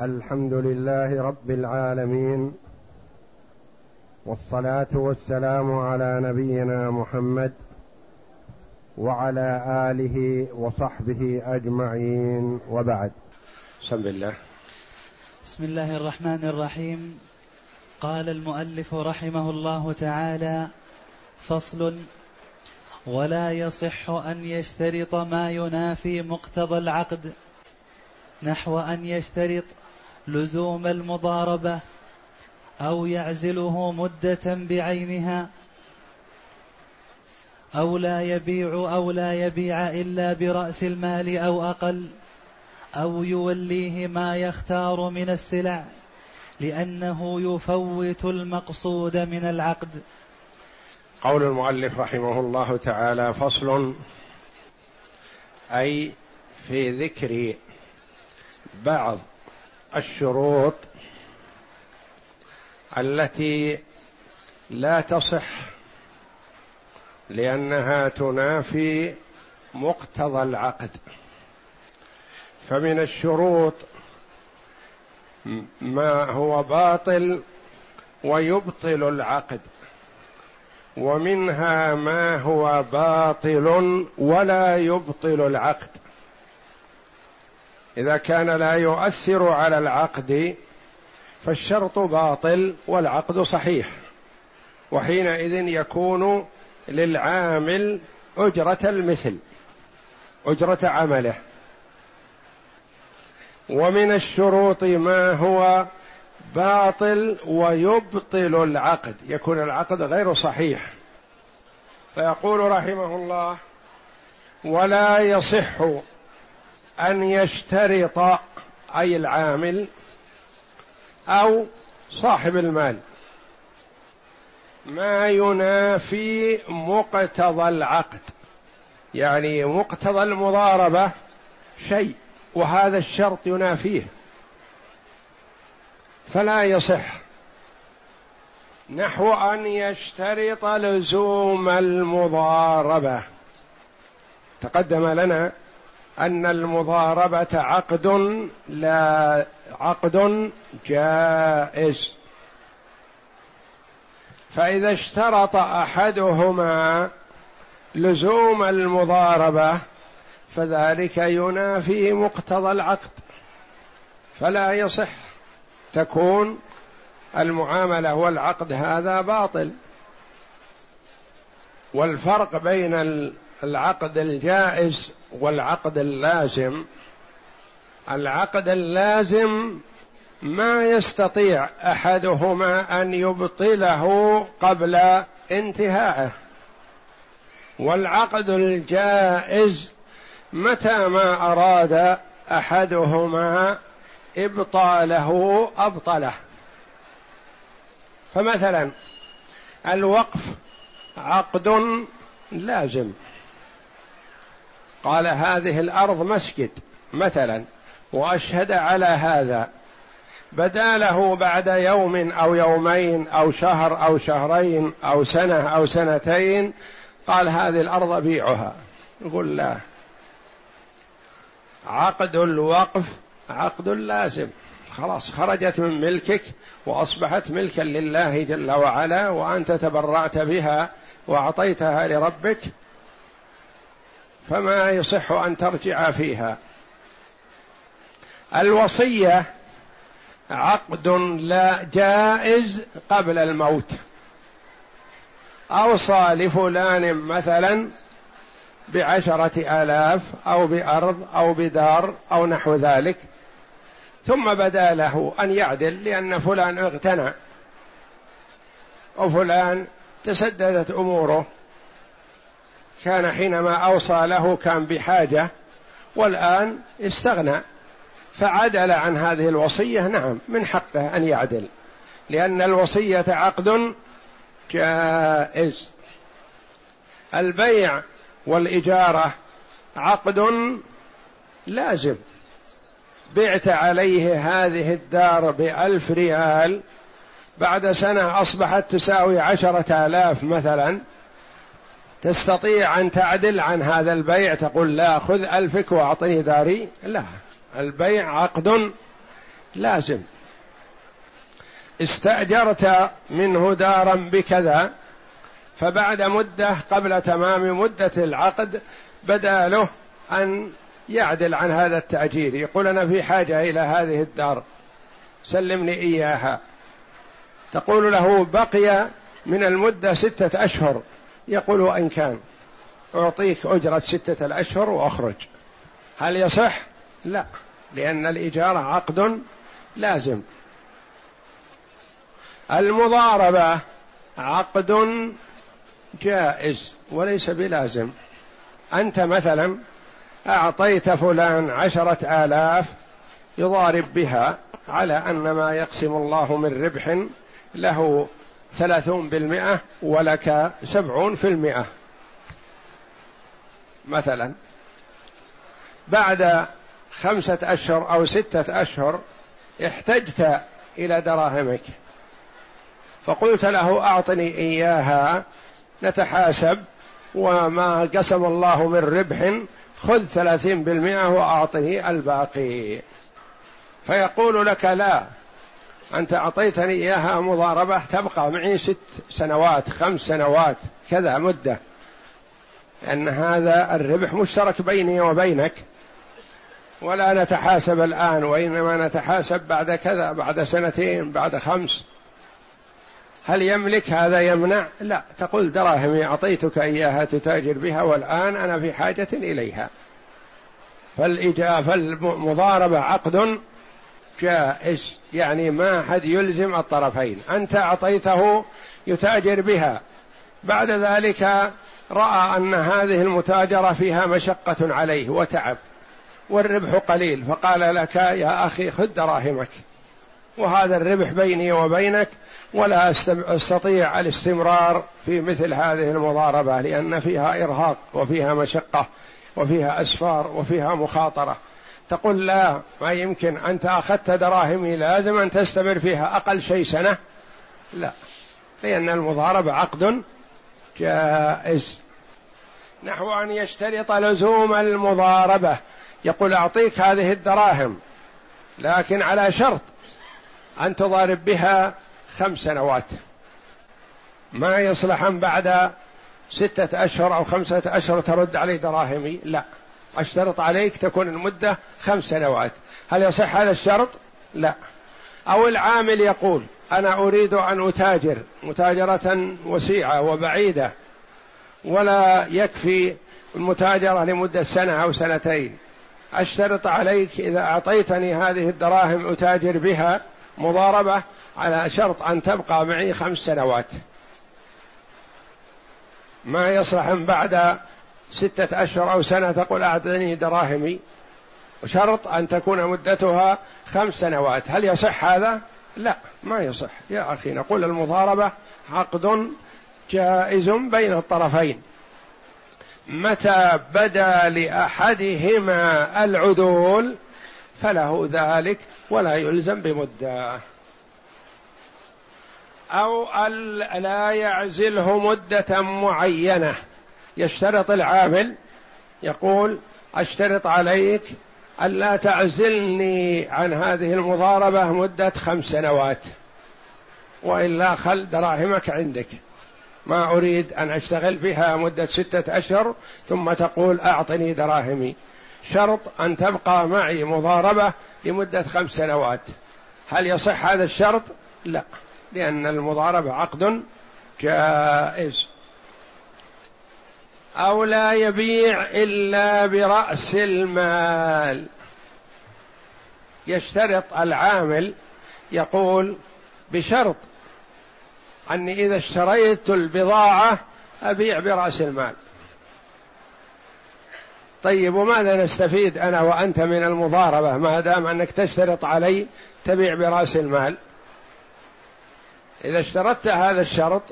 الحمد لله رب العالمين والصلاة والسلام على نبينا محمد وعلى آله وصحبه أجمعين وبعد. بسم الله بسم الله الرحمن الرحيم. قال المؤلف رحمه الله تعالى فصل ولا يصح أن يشترط ما ينافي مقتضى العقد نحو أن يشترط لزوم المضاربة أو يعزله مدة بعينها أو لا يبيع أو لا يبيع إلا برأس المال أو أقل أو يوليه ما يختار من السلع لأنه يفوت المقصود من العقد. قول المؤلف رحمه الله تعالى فصل أي في ذكر بعض الشروط التي لا تصح لأنها تنافي مقتضى العقد. فمن الشروط ما هو باطل ويبطل العقد ومنها ما هو باطل ولا يبطل العقد. إذا كان لا يؤثر على العقد فالشرط باطل والعقد صحيح. وحينئذ يكون للعامل أجرة المثل أجرة عمله. ومن الشروط ما هو باطل ويبطل العقد يكون العقد غير صحيح. فيقول رحمه الله ولا يصح أن يشترط أي العامل أو صاحب المال. ما ينافي مقتضى العقد. يعني مقتضى المضاربة شيء وهذا الشرط ينافيه. فلا يصح. نحو أن يشترط لزوم المضاربة. تقدم لنا أن المضاربة عقد لا عقد جائز. فإذا اشترط أحدهما لزوم المضاربة فذلك ينافي مقتضى العقد فلا يصح تكون المعاملة والعقد هذا باطل. والفرق بين العقد الجائز والعقد اللازم. العقد اللازم ما يستطيع أحدهما أن يبطله قبل انتهائه. والعقد الجائز متى ما أراد أحدهما إبطاله أبطله. فمثلا الوقف عقد لازم. قال هذه الأرض مسجد مثلا وأشهد على هذا. بدا له بعد يوم أو يومين أو شهر أو شهرين أو سنة أو سنتين قال هذه الأرض أبيعها. يقول لا. عقد الوقف عقد لازم. خلاص خرجت من ملكك وأصبحت ملكا لله جل وعلا وأنت تبرأت بها وأعطيتها لربك. فما يصح أن ترجع فيها. الوصية عقد لا جائز قبل الموت. اوصى لفلان مثلا بعشرة آلاف أو بأرض أو بدار أو نحو ذلك. ثم بدا له أن يعدل لأن فلان اغتنى. وفلان تسددت أموره. كان حينما أوصى له كان بحاجة والآن استغنى. فعدل عن هذه الوصية نعم من حقه أن يعدل. لأن الوصية عقد جائز. البيع والإجارة عقد لازم. بعت عليه هذه الدار بألف ريال بعد سنة أصبحت تساوي عشرة آلاف مثلا. تستطيع أن تعدل عن هذا البيع تقول لا خذ ألفك وأعطني داري. لا البيع عقد لازم. استأجرت منه دارا بكذا فبعد مدة قبل تمام مدة العقد بدأ له أن يعدل عن هذا التأجير. يقول أنا في حاجة إلى هذه الدار سلمني إياها. تقول له بقي من المدة ستة أشهر. يقول وإن كان. أعطيك أجرة ستة الأشهر وأخرج. هل يصح؟ لا. لأن الإجارة عقد لازم. المضاربة عقد جائز وليس بلازم. أنت مثلا أعطيت فلان عشرة آلاف يضارب بها على أن ما يقسم الله من ربح له ثلاثون بالمئة ولك سبعون في المئة. مثلا بعد خمسة أشهر أو ستة أشهر احتجت إلى دراهمك. فقلت له أعطني إياها نتحاسب وما قسم الله من ربح خذ ثلاثين بالمئة وأعطني الباقي. فيقول لك لا أنت أعطيتني إياها مضاربة تبقى معي ست سنوات خمس سنوات كذا مدة. لأن هذا الربح مشترك بيني وبينك. ولا نتحاسب الآن وإنما نتحاسب بعد كذا بعد سنتين بعد خمس. هل يملك؟ هذا يمنع؟ لا. تقول دراهمي أعطيتك إياها تتاجر بها والآن أنا في حاجة إليها. فالمضاربة عقد جائز يعني ما حد يلزم الطرفين. أنت أعطيته يتاجر بها. بعد ذلك رأى أن هذه المتاجرة فيها مشقة عليه وتعب والربح قليل فقال لك يا أخي خذ دراهمك. وهذا الربح بيني وبينك ولا أستطيع الاستمرار في مثل هذه المضاربة لأن فيها إرهاق وفيها مشقة وفيها أسفار وفيها مخاطرة. تقول لا ما يمكن. أنت أخذت دراهمي لازم أن تستمر فيها. أقل شيء سنة؟ لا. لأن المضاربة عقد جائز. نحو أن يشترط لزوم المضاربة. يقول أعطيك هذه الدراهم لكن على شرط أن تضارب بها خمس سنوات. ما يصلح أن بعد ستة أشهر أو خمسة أشهر ترد علي دراهمي؟ لا. أشترط عليك تكون المدة خمس سنوات. هل يصح هذا الشرط؟ لا. أو العامل يقول أنا أريد أن أتاجر متاجرة وسيعة وبعيدة ولا يكفي المتاجرة لمدة سنة أو سنتين. أشترط عليك إذا أعطيتني هذه الدراهم أتاجر بها مضاربة على شرط أن تبقى معي خمس سنوات. ما يصلح بعد ستة أشهر أو سنة تقول أعطني دراهمي. وشرط أن تكون مدتها خمس سنوات. هل يصح هذا؟ لا ما يصح. يا أخي نقول المضاربة عقد جائز بين الطرفين. متى بدا لأحدهما العدول فله ذلك ولا يلزم بمدة. أو لا يعزله مدة معينة. يشترط العامل يقول أشترط عليك ألا تعزلني عن هذه المضاربة مدة خمس سنوات وإلا خل دراهمك عندك. ما أريد أن أشتغل بها مدة ستة أشهر ثم تقول أعطني دراهمي. شرط أن تبقى معي مضاربة لمدة خمس سنوات. هل يصح هذا الشرط؟ لا لأن المضاربة عقد جائز. أو لا يبيع إلا برأس المال. يشترط العامل يقول بشرط أني إذا اشتريت البضاعة أبيع برأس المال. طيب وماذا نستفيد أنا وأنت من المضاربة؟ ما دام أنك تشترط علي تبيع برأس المال. إذا اشترطت هذا الشرط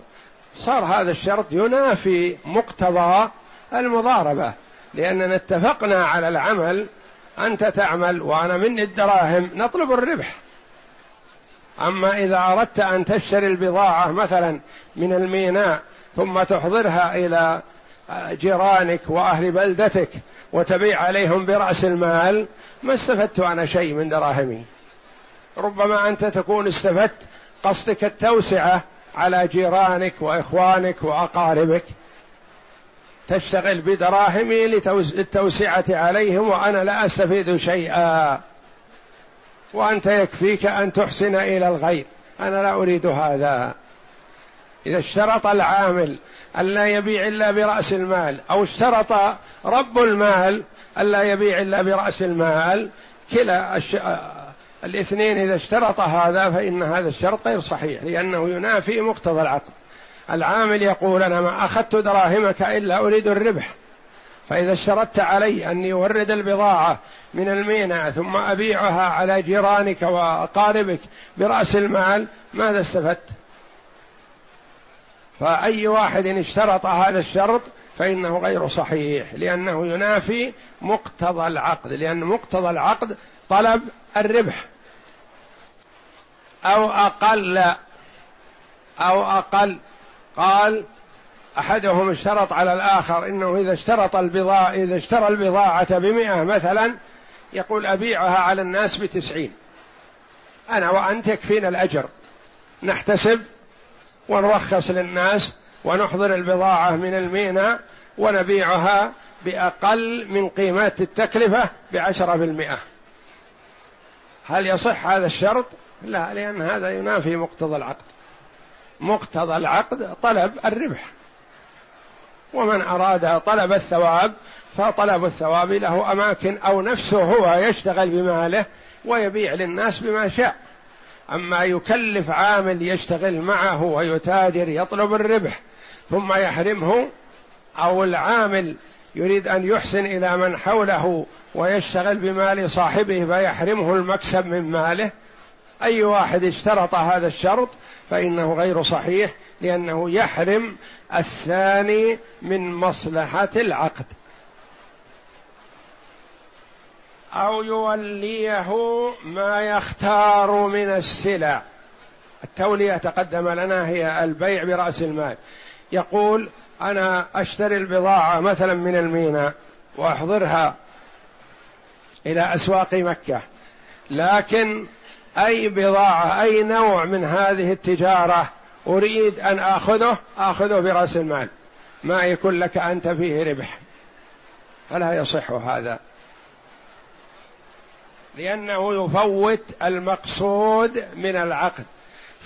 صار هذا الشرط ينافي مقتضى المضاربة لأننا اتفقنا على العمل أنت تعمل وأنا مني الدراهم نطلب الربح. أما إذا أردت أن تشتري البضاعة مثلا من الميناء ثم تحضرها إلى جيرانك وأهل بلدتك وتبيع عليهم برأس المال ما استفدت أنا شيء من دراهمي. ربما أنت تكون استفدت قصدك التوسعة على جيرانك وإخوانك وأقاربك. تشتغل بدراهمي للتوسعة عليهم وأنا لا أستفيد شيئا. وأنت يكفيك أن تحسن إلى الغير. أنا لا أريد هذا. إذا اشترط العامل أن لا يبيع إلا برأس المال أو اشترط رب المال أن لا يبيع إلا برأس المال كلا. الاثنين إذا اشترط هذا فإن هذا الشرط غير صحيح لأنه ينافي مقتضى العقد العامل يقول أنا ما أخذت دراهمك إلا أريد الربح فإذا اشترطت علي أني أورد البضاعة من الميناء ثم أبيعها على جيرانك وأقاربك برأس المال ماذا استفدت؟ فأي واحد اشترط هذا الشرط فإنه غير صحيح لأنه ينافي مقتضى العقد لأن مقتضى العقد طلب الربح أو أقل أو أقل. قال أحدهم اشترط على الآخر إنه إذا اشترط البضاعة إذا اشترى البضاعة بمئة مثلا يقول أبيعها على الناس بتسعين. أنا وأنت يكفينا الأجر. نحتسب ونرخص للناس ونحضر البضاعة من الميناء ونبيعها بأقل من قيمة التكلفة بعشرة بالمئة. هل يصح هذا الشرط؟ لا لأن هذا ينافي مقتضى العقد. مقتضى العقد طلب الربح. ومن أراد طلب الثواب فطلب الثواب له أماكن أو نفسه هو يشتغل بماله ويبيع للناس بما شاء. أما يكلف عامل يشتغل معه ويتاجر يطلب الربح ثم يحرمه أو العامل يريد أن يحسن إلى من حوله ويشتغل بمال صاحبه فيحرمه المكسب من ماله أي واحد اشترط هذا الشرط فإنه غير صحيح لأنه يحرم الثاني من مصلحة العقد. أو يوليه ما يختار من السلع. التولية تقدم لنا هي البيع برأس المال. يقول أنا أشتري البضاعة مثلا من الميناء وأحضرها إلى أسواق مكة لكن أي بضاعة أي نوع من هذه التجارة أريد أن آخذه؟ آخذه برأس المال. ما يكون لك أنت فيه ربح. فلا يصح هذا. لأنه يفوت المقصود من العقد.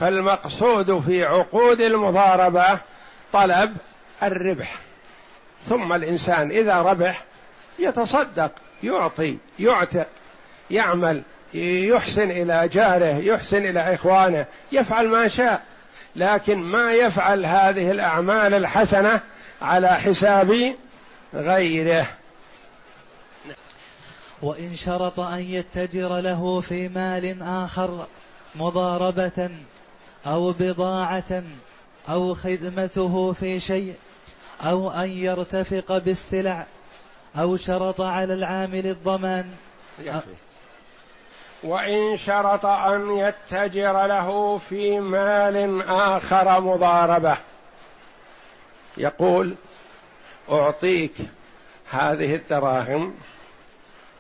فالمقصود في عقود المضاربة طلب الربح. ثم الإنسان إذا ربح يتصدق يعطي يعتق يعمل. يحسن إلى جاره يحسن إلى إخوانه يفعل ما شاء. لكن ما يفعل هذه الأعمال الحسنة على حساب غيره. وإن شرط أن يتجر له في مال آخر مضاربة أو بضاعة أو خدمته في شيء أو أن يرتفق بالسلع أو شرط على العامل الضمان. وإن شرط أن يتجر له في مال آخر مضاربة. يقول أعطيك هذه الدراهم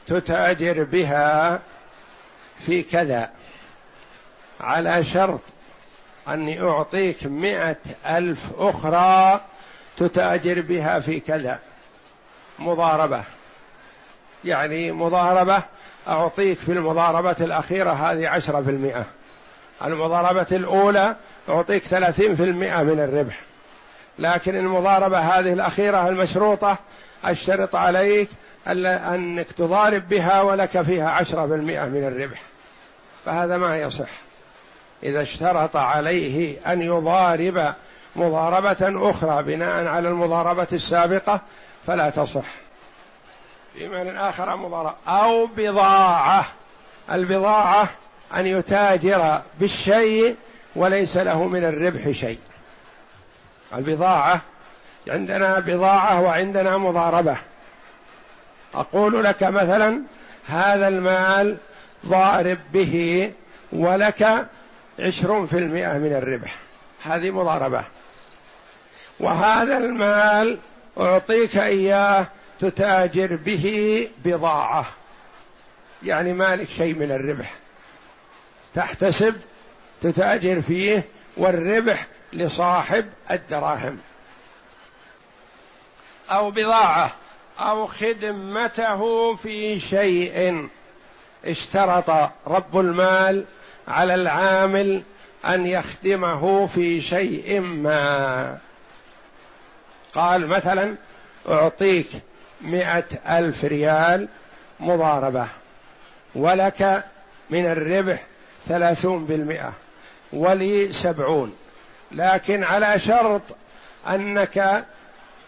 تتاجر بها في كذا. على شرط أني أعطيك مئة ألف أخرى تتاجر بها في كذا. مضاربة. يعني مضاربة أعطيك في المضاربة الأخيرة هذه عشرة في المئة. المضاربة الأولى أعطيك ثلاثين في المئة من الربح. لكن المضاربة هذه الأخيرة المشروطة أشترط عليك أنك تضارب بها ولك فيها عشرة بالمئة من الربح. فهذا ما يصح. إذا اشترط عليه أن يضارب مضاربة أخرى بناء على المضاربة السابقة فلا تصح. مال آخر مضاربة أو بضاعة. البضاعة أن يتاجر بالشيء وليس له من الربح شيء. البضاعة عندنا بضاعة وعندنا مضاربة. أقول لك مثلا هذا المال ضارب به ولك عشرون في المئة من الربح. هذه مضاربة. وهذا المال أعطيك إياه تتاجر به بضاعة. يعني مالك شيء من الربح. تحتسب تتاجر فيه والربح لصاحب الدراهم. أو بضاعة. أو خدمته في شيء. اشترط رب المال على العامل أن يخدمه في شيء ما. قال مثلا أعطيك مئة ألف ريال مضاربة ولك من الربح ثلاثون بالمئة ولي سبعون. لكن على شرط أنك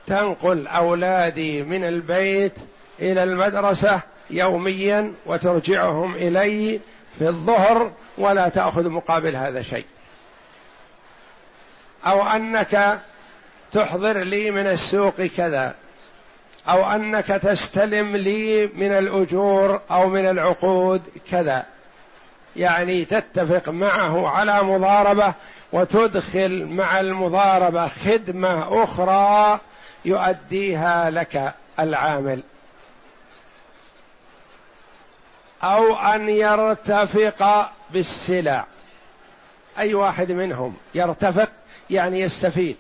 تنقل أولادي من البيت إلى المدرسة يوميا وترجعهم إلي في الظهر ولا تأخذ مقابل هذا شيء. أو أنك تحضر لي من السوق كذا. أو أنك تستلم لي من الأجور أو من العقود كذا. يعني تتفق معه على مضاربة وتدخل مع المضاربة خدمة أخرى يؤديها لك العامل. أو أن يرتفق بالسلع. أي واحد منهم يرتفق يعني يستفيد.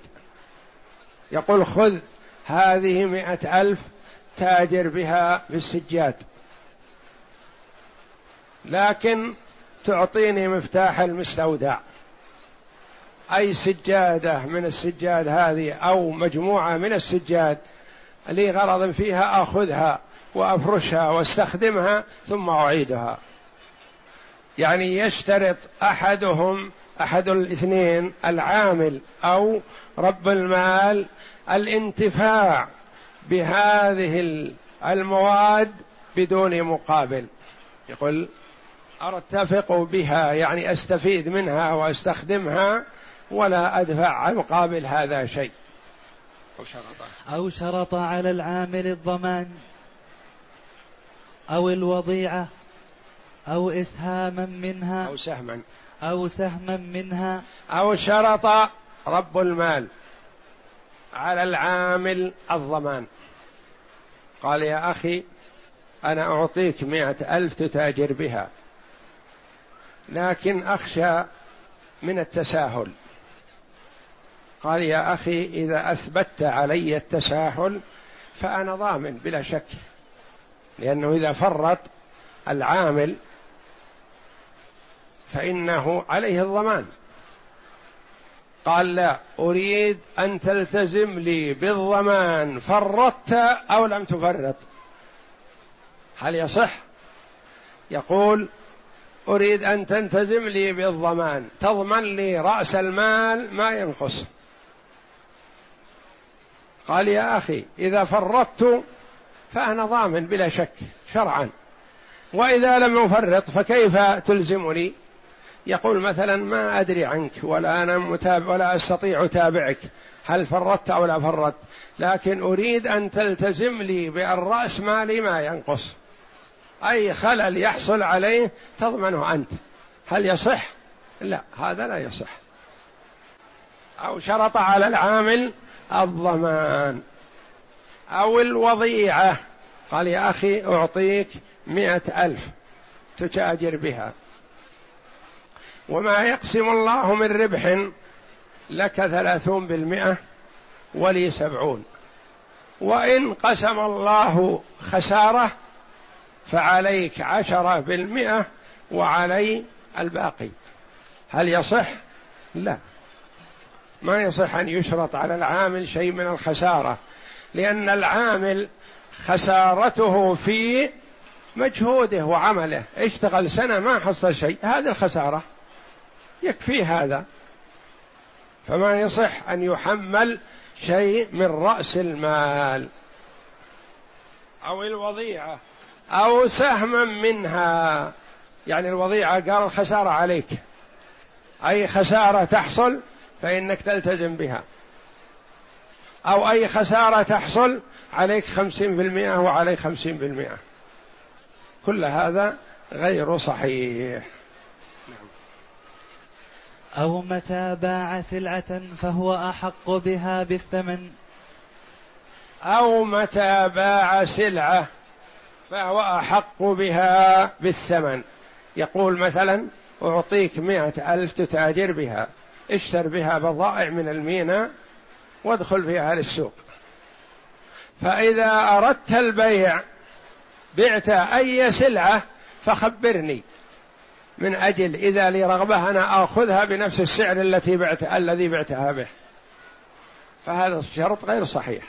يقول خذ هذه مئة ألف تاجر بها في السجاد. لكن تعطيني مفتاح المستودع. أي سجادة من السجاد هذه أو مجموعة من السجاد لي غرض فيها آخذها وأفرشها واستخدمها ثم أعيدها. يعني يشترط أحدهم أحد الاثنين العامل أو رب المال الانتفاع بهذه المواد بدون مقابل. يقول أرتفق بها يعني أستفيد منها وأستخدمها ولا أدفع مقابل هذا شيء. أو شرط. أو شرط على العامل الضمان أو الوضيعة أو إسهاما منها أو سهما. أو سهما منها. أو شرط رب المال. على العامل الضمان. قال يا أخي أنا أعطيك مئة ألف تتاجر بها لكن أخشى من التساهل. قال يا أخي إذا أثبت علي التساهل فأنا ضامن بلا شك لأنه إذا فرط العامل فإنه عليه الضمان. قال لا أريد أن تلتزم لي بالضمان فرطت أو لم تفرط. هل يصح؟ يقول أريد أن تلتزم لي بالضمان تضمن لي رأس المال ما ينقص. قال يا أخي إذا فرطت فأنا ضامن بلا شك شرعا. وإذا لم أفرط فكيف تلزمني يقول مثلا ما أدري عنك ولا أنا متابع ولا أستطيع أتابعك هل فرطت أو لا فرطت؟ لكن أريد أن تلتزم لي بأن رأس مالي ما ينقص. أي خلل يحصل عليه تضمنه أنت. هل يصح؟ لا هذا لا يصح. أو شرط على العامل الضمان. أو الوضيعة. قال يا أخي أعطيك مئة ألف تتاجر بها. وما يقسم الله من ربح لك ثلاثون بالمئة ولي سبعون. وإن قسم الله خسارة فعليك عشرة بالمئة وعلي الباقي. هل يصح؟ لا. ما يصح أن يشرط على العامل شيء من الخسارة لأن العامل خسارته في مجهوده وعمله. اشتغل سنة ما حصل شيء هذه الخسارة. يكفي هذا. فما يصح أن يحمل شيء من رأس المال أو الوضيعة أو سهما منها. يعني الوضيعة قال الخسارة عليك. أي خسارة تحصل فإنك تلتزم بها. أو أي خسارة تحصل عليك خمسين في المئة وعليك خمسين في المئة. كل هذا غير صحيح. أو متى باع سلعة فهو أحق بها بالثمن؟ أو متى باع سلعة فهو أحق بها بالثمن. يقول مثلا أعطيك مئة ألف تتاجر بها اشتر بها بضائع من الميناء وادخل فيها للسوق فإذا أردت البيع بعت أي سلعة فخبرني. من أجل إذا لي رغبة أنا آخذها بنفس السعر التي بعت الذي بعتها به. فهذا الشرط غير صحيح.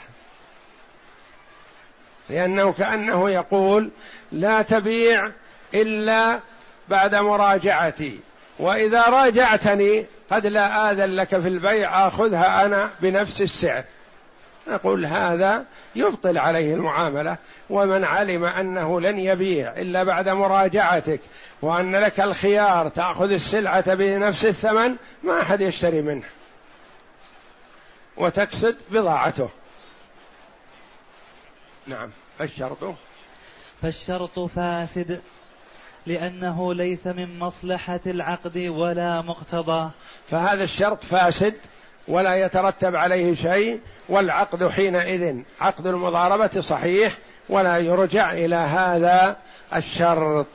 لأنه كأنه يقول لا تبيع إلا بعد مراجعتي. وإذا راجعتني قد لا آذن لك في البيع آخذها أنا بنفس السعر. نقول هذا يبطل عليه المعاملة ومن علم أنه لن يبيع إلا بعد مراجعتك وأن لك الخيار تأخذ السلعة بنفس الثمن ما أحد يشتري منه. وتكسد بضاعته. نعم فالشرط؟ فالشرط فاسد لأنه ليس من مصلحة العقد ولا مقتضى. فهذا الشرط فاسد؟ ولا يترتب عليه شيء والعقد حينئذ عقد المضاربة صحيح ولا يرجع إلى هذا الشرط.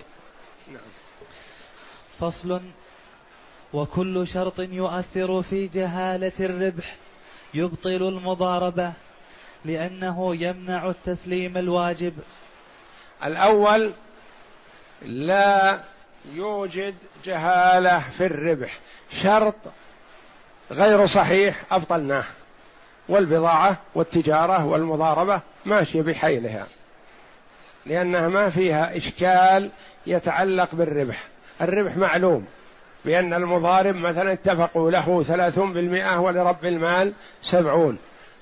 فصل وكل شرط يؤثر في جهالة الربح يبطل المضاربة لأنه يمنع التسليم الواجب الأول لا يوجد جهالة في الربح شرط غير صحيح أبطلناه. والبضاعة والتجارة والمضاربة ماشية بحيلها. لأنها ما فيها إشكال يتعلق بالربح. الربح معلوم بأن المضارب مثلا اتفقوا له ثلاثون بالمئة ولرب المال سبعون.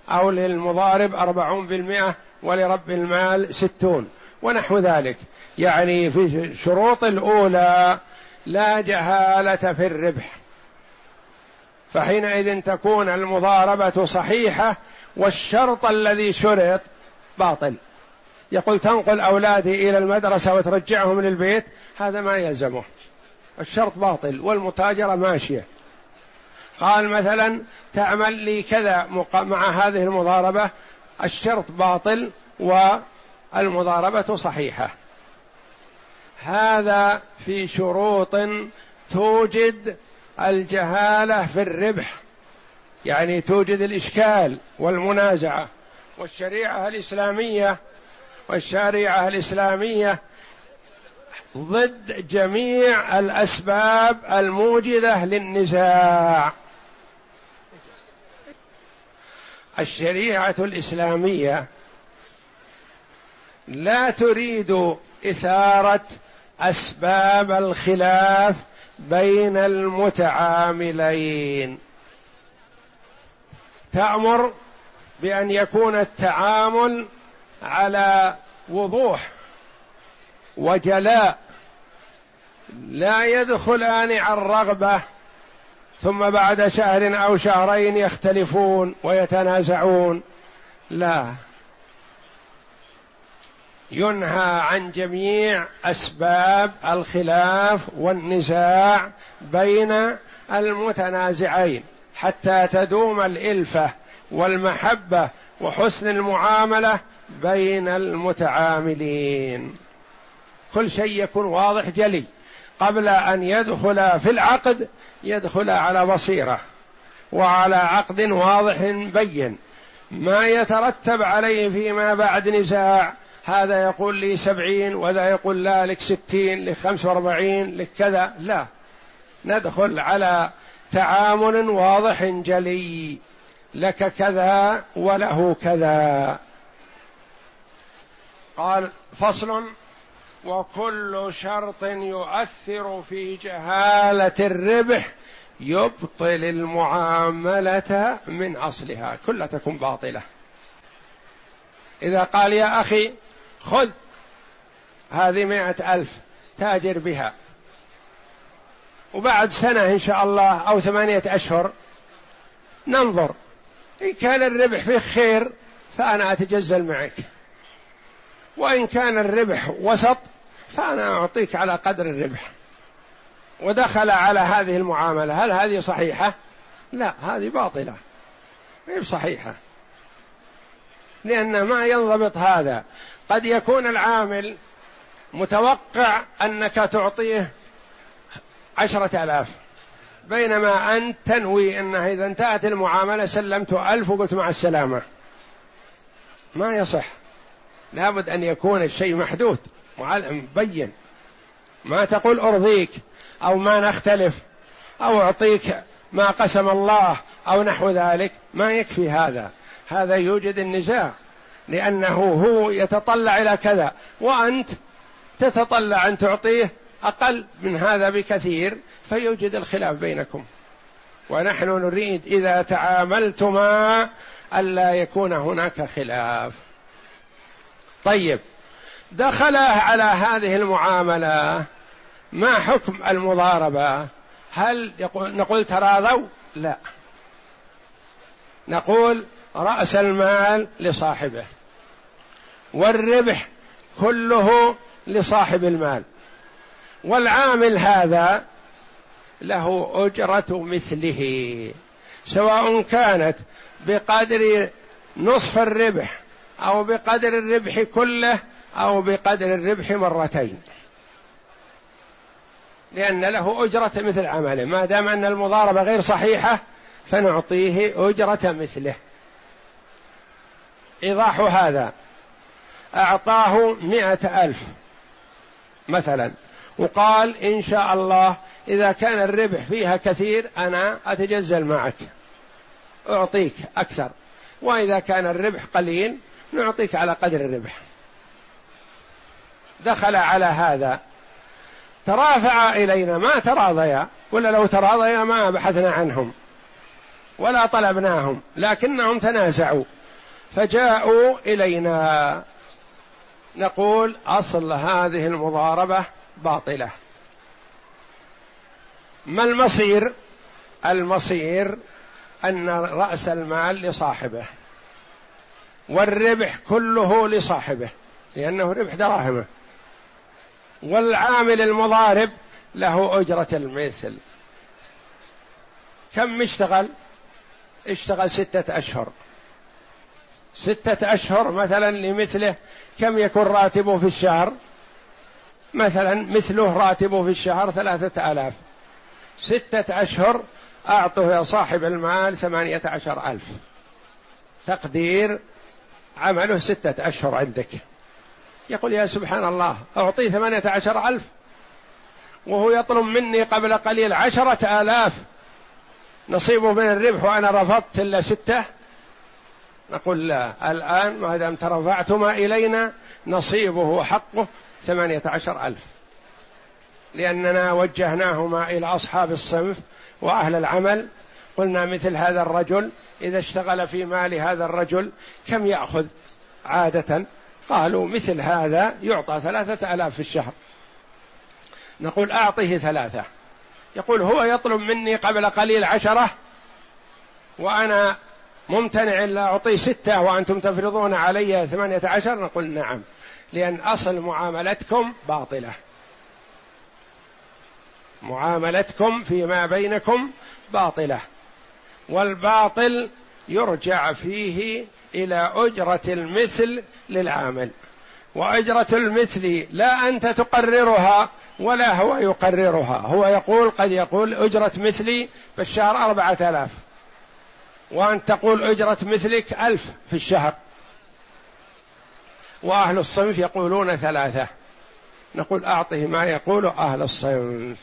أو للمضارب أربعون بالمئة ولرب المال ستون. ونحو ذلك. يعني في الشروط الأولى لا جهالة في الربح. فحينئذ تكون المضاربة صحيحة والشرط الذي شرط باطل. يقول تنقل أولادي إلى المدرسة وترجعهم للبيت هذا ما يلزمه. الشرط باطل والمتاجرة ماشية. قال مثلا تعمل لي كذا مع هذه المضاربة الشرط باطل والمضاربة صحيحة. هذا في شروط توجد الجهالة في الربح. يعني توجد الإشكال والمنازعة. والشريعة الإسلامية والشريعه الإسلامية ضد جميع الأسباب الموجده للنزاع. الشريعة الإسلامية لا تريد إثارة أسباب الخلاف بين المتعاملين. تأمر بأن يكون التعامل على وضوح وجلاء. لا يدخلان عن رغبه ثم بعد شهر أو شهرين يختلفون ويتنازعون. لا. ينهى عن جميع أسباب الخلاف والنزاع بين المتنازعين حتى تدوم الإلفة والمحبة وحسن المعاملة بين المتعاملين. كل شيء يكون واضح جلي. قبل أن يدخل في العقد يدخل على بصيرة وعلى عقد واضح بين. ما يترتب عليه فيما بعد نزاع هذا يقول لي سبعين وذا يقول لا لك ستين لك خمسة وأربعين لك كذا. لا. ندخل على تعامل واضح جلي. لك كذا وله كذا. قال فصل وكل شرط يؤثر في جهالة الربح يبطل المعاملة من أصلها. كلها تكون باطلة. إذا قال يا أخي خذ. هذه مائة ألف تاجر بها. وبعد سنة إن شاء الله أو ثمانية أشهر ننظر. إن كان الربح فيه خير فأنا أتجزل معك. وإن كان الربح وسط فأنا أعطيك على قدر الربح. ودخل على هذه المعاملة. هل هذه صحيحة؟ لا هذه باطلة. غير صحيحة لأن ما ينضبط هذا. قد يكون العامل متوقع أنك تعطيه عشرة آلاف. بينما أنت تنوي أنه إذا انتهت المعاملة سلمت ألف وقلت مع السلامة. ما يصح. لابد أن يكون الشيء محدود. مبين ما تقول أرضيك أو ما نختلف أو أعطيك ما قسم الله أو نحو ذلك. ما يكفي هذا. هذا يوجد النزاع. لأنه هو يتطلع إلى كذا. وأنت تتطلع أن تعطيه أقل من هذا بكثير فيوجد الخلاف بينكم. ونحن نريد إذا تعاملتما ألا يكون هناك خلاف. طيب دخل على هذه المعاملة. ما حكم المضاربة؟ هل يقول نقول تراضوا؟ لا. نقول رأس المال لصاحبه. والربح كله لصاحب المال. والعامل هذا له أجرة مثله سواء كانت بقدر نصف الربح أو بقدر الربح كله أو بقدر الربح مرتين. لأن له أجرة مثل عمله. ما دام أن المضاربة غير صحيحة فنعطيه أجرة مثله. إيضاح هذا. أعطاه مئة ألف مثلا. وقال إن شاء الله إذا كان الربح فيها كثير أنا أتجزل معك. أعطيك أكثر. وإذا كان الربح قليل نعطيك على قدر الربح. دخل على هذا. ترافع إلينا. ما تراضيا. ولا لو تراضيا ما بحثنا عنهم. ولا طلبناهم. لكنهم تنازعوا. فجاءوا إلينا. نقول أصل هذه المضاربة باطلة. ما المصير؟ المصير أن رأس المال لصاحبه والربح كله لصاحبه لأنه ربح دراهمه والعامل المضارب له أجرة المثل. كم اشتغل؟ اشتغل ستة أشهر. ستة أشهر مثلا لمثله كم يكون راتبه في الشهر؟ مثلا مثله راتبه في الشهر ثلاثة آلاف. ستة أشهر أعطه يا صاحب المال ثمانية عشر ألف. تقدير عمله ستة أشهر عندك. يقول يا سبحان الله أعطيه ثمانية عشر ألف وهو يطلب مني قبل قليل عشرة آلاف. نصيبه من الربح وأنا رفضت إلا ستة. نقول لا. الآن ما دام ترفعتما إلينا نصيبه حقه ثمانية عشر ألف. لأننا وجهناهما إلى أصحاب الصنف وأهل العمل. قلنا مثل هذا الرجل إذا اشتغل في مال هذا الرجل كم يأخذ عادة؟ قالوا مثل هذا يعطى ثلاثة ألاف في الشهر. نقول أعطه ثلاثة. يقول هو يطلب مني قبل قليل عشرة وأنا ممتنع إلا أعطيه ستة وأنتم تفرضون علي ثمانية عشر؟ نقول نعم. لأن أصل معاملتكم باطلة. معاملتكم فيما بينكم باطلة. والباطل يرجع فيه إلى أجرة المثل للعامل. وأجرة المثل لا أنت تقررها ولا هو يقررها. هو يقول قد يقول أجرة مثلي في الشهر أربعة آلاف. وأن تقول أجرة مثلك ألف في الشهر. وأهل الصنف يقولون ثلاثة. نقول أعطه ما يقول أهل الصنف.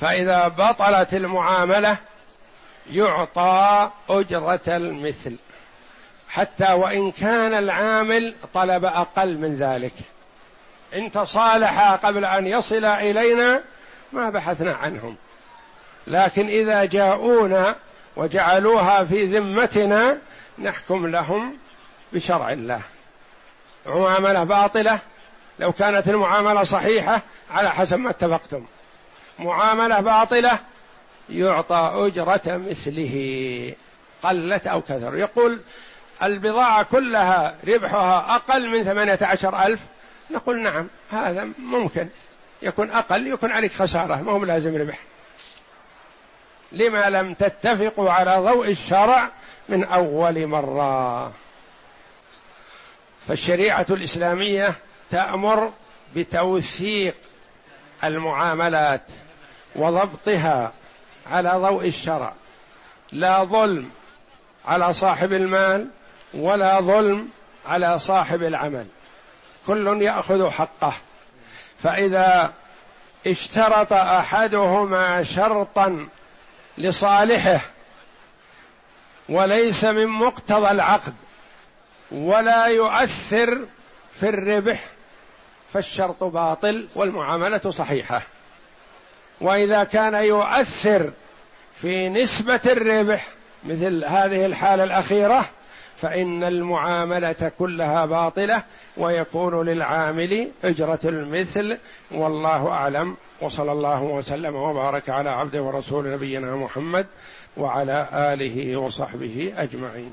فإذا بطلت المعاملة يعطى أجرة المثل. حتى وإن كان العامل طلب أقل من ذلك. إن تصالحا قبل أن يصل إلينا ما بحثنا عنهم. لكن إذا جاءونا وجعلوها في ذمتنا نحكم لهم بشرع الله. معاملة باطلة لو كانت المعاملة صحيحة على حسب ما اتفقتم. معاملة باطلة يعطى أجرة مثله. قلت أو كثر. يقول البضاعة كلها ربحها أقل من ثمانية عشر ألف. نقول نعم هذا ممكن. يكون أقل يكون عليك خسارة ما هو لازم ربح. لما لم تتفقوا على ضوء الشرع من أول مرة. فالشريعة الإسلامية تأمر بتوثيق المعاملات وضبطها على ضوء الشرع. لا ظلم على صاحب المال ولا ظلم على صاحب العمل. كل يأخذ حقه. فإذا اشترط أحدهما شرطا لصالحه وليس من مقتضى العقد ولا يؤثر في الربح فالشرط باطل والمعاملة صحيحة. وإذا كان يؤثر في نسبة الربح مثل هذه الحالة الأخيرة فإن المعاملة كلها باطلة ويكون للعامل أجرة المثل والله أعلم. وصلى الله وسلم وبارك على عبده ورسول نبينا محمد وعلى آله وصحبه أجمعين.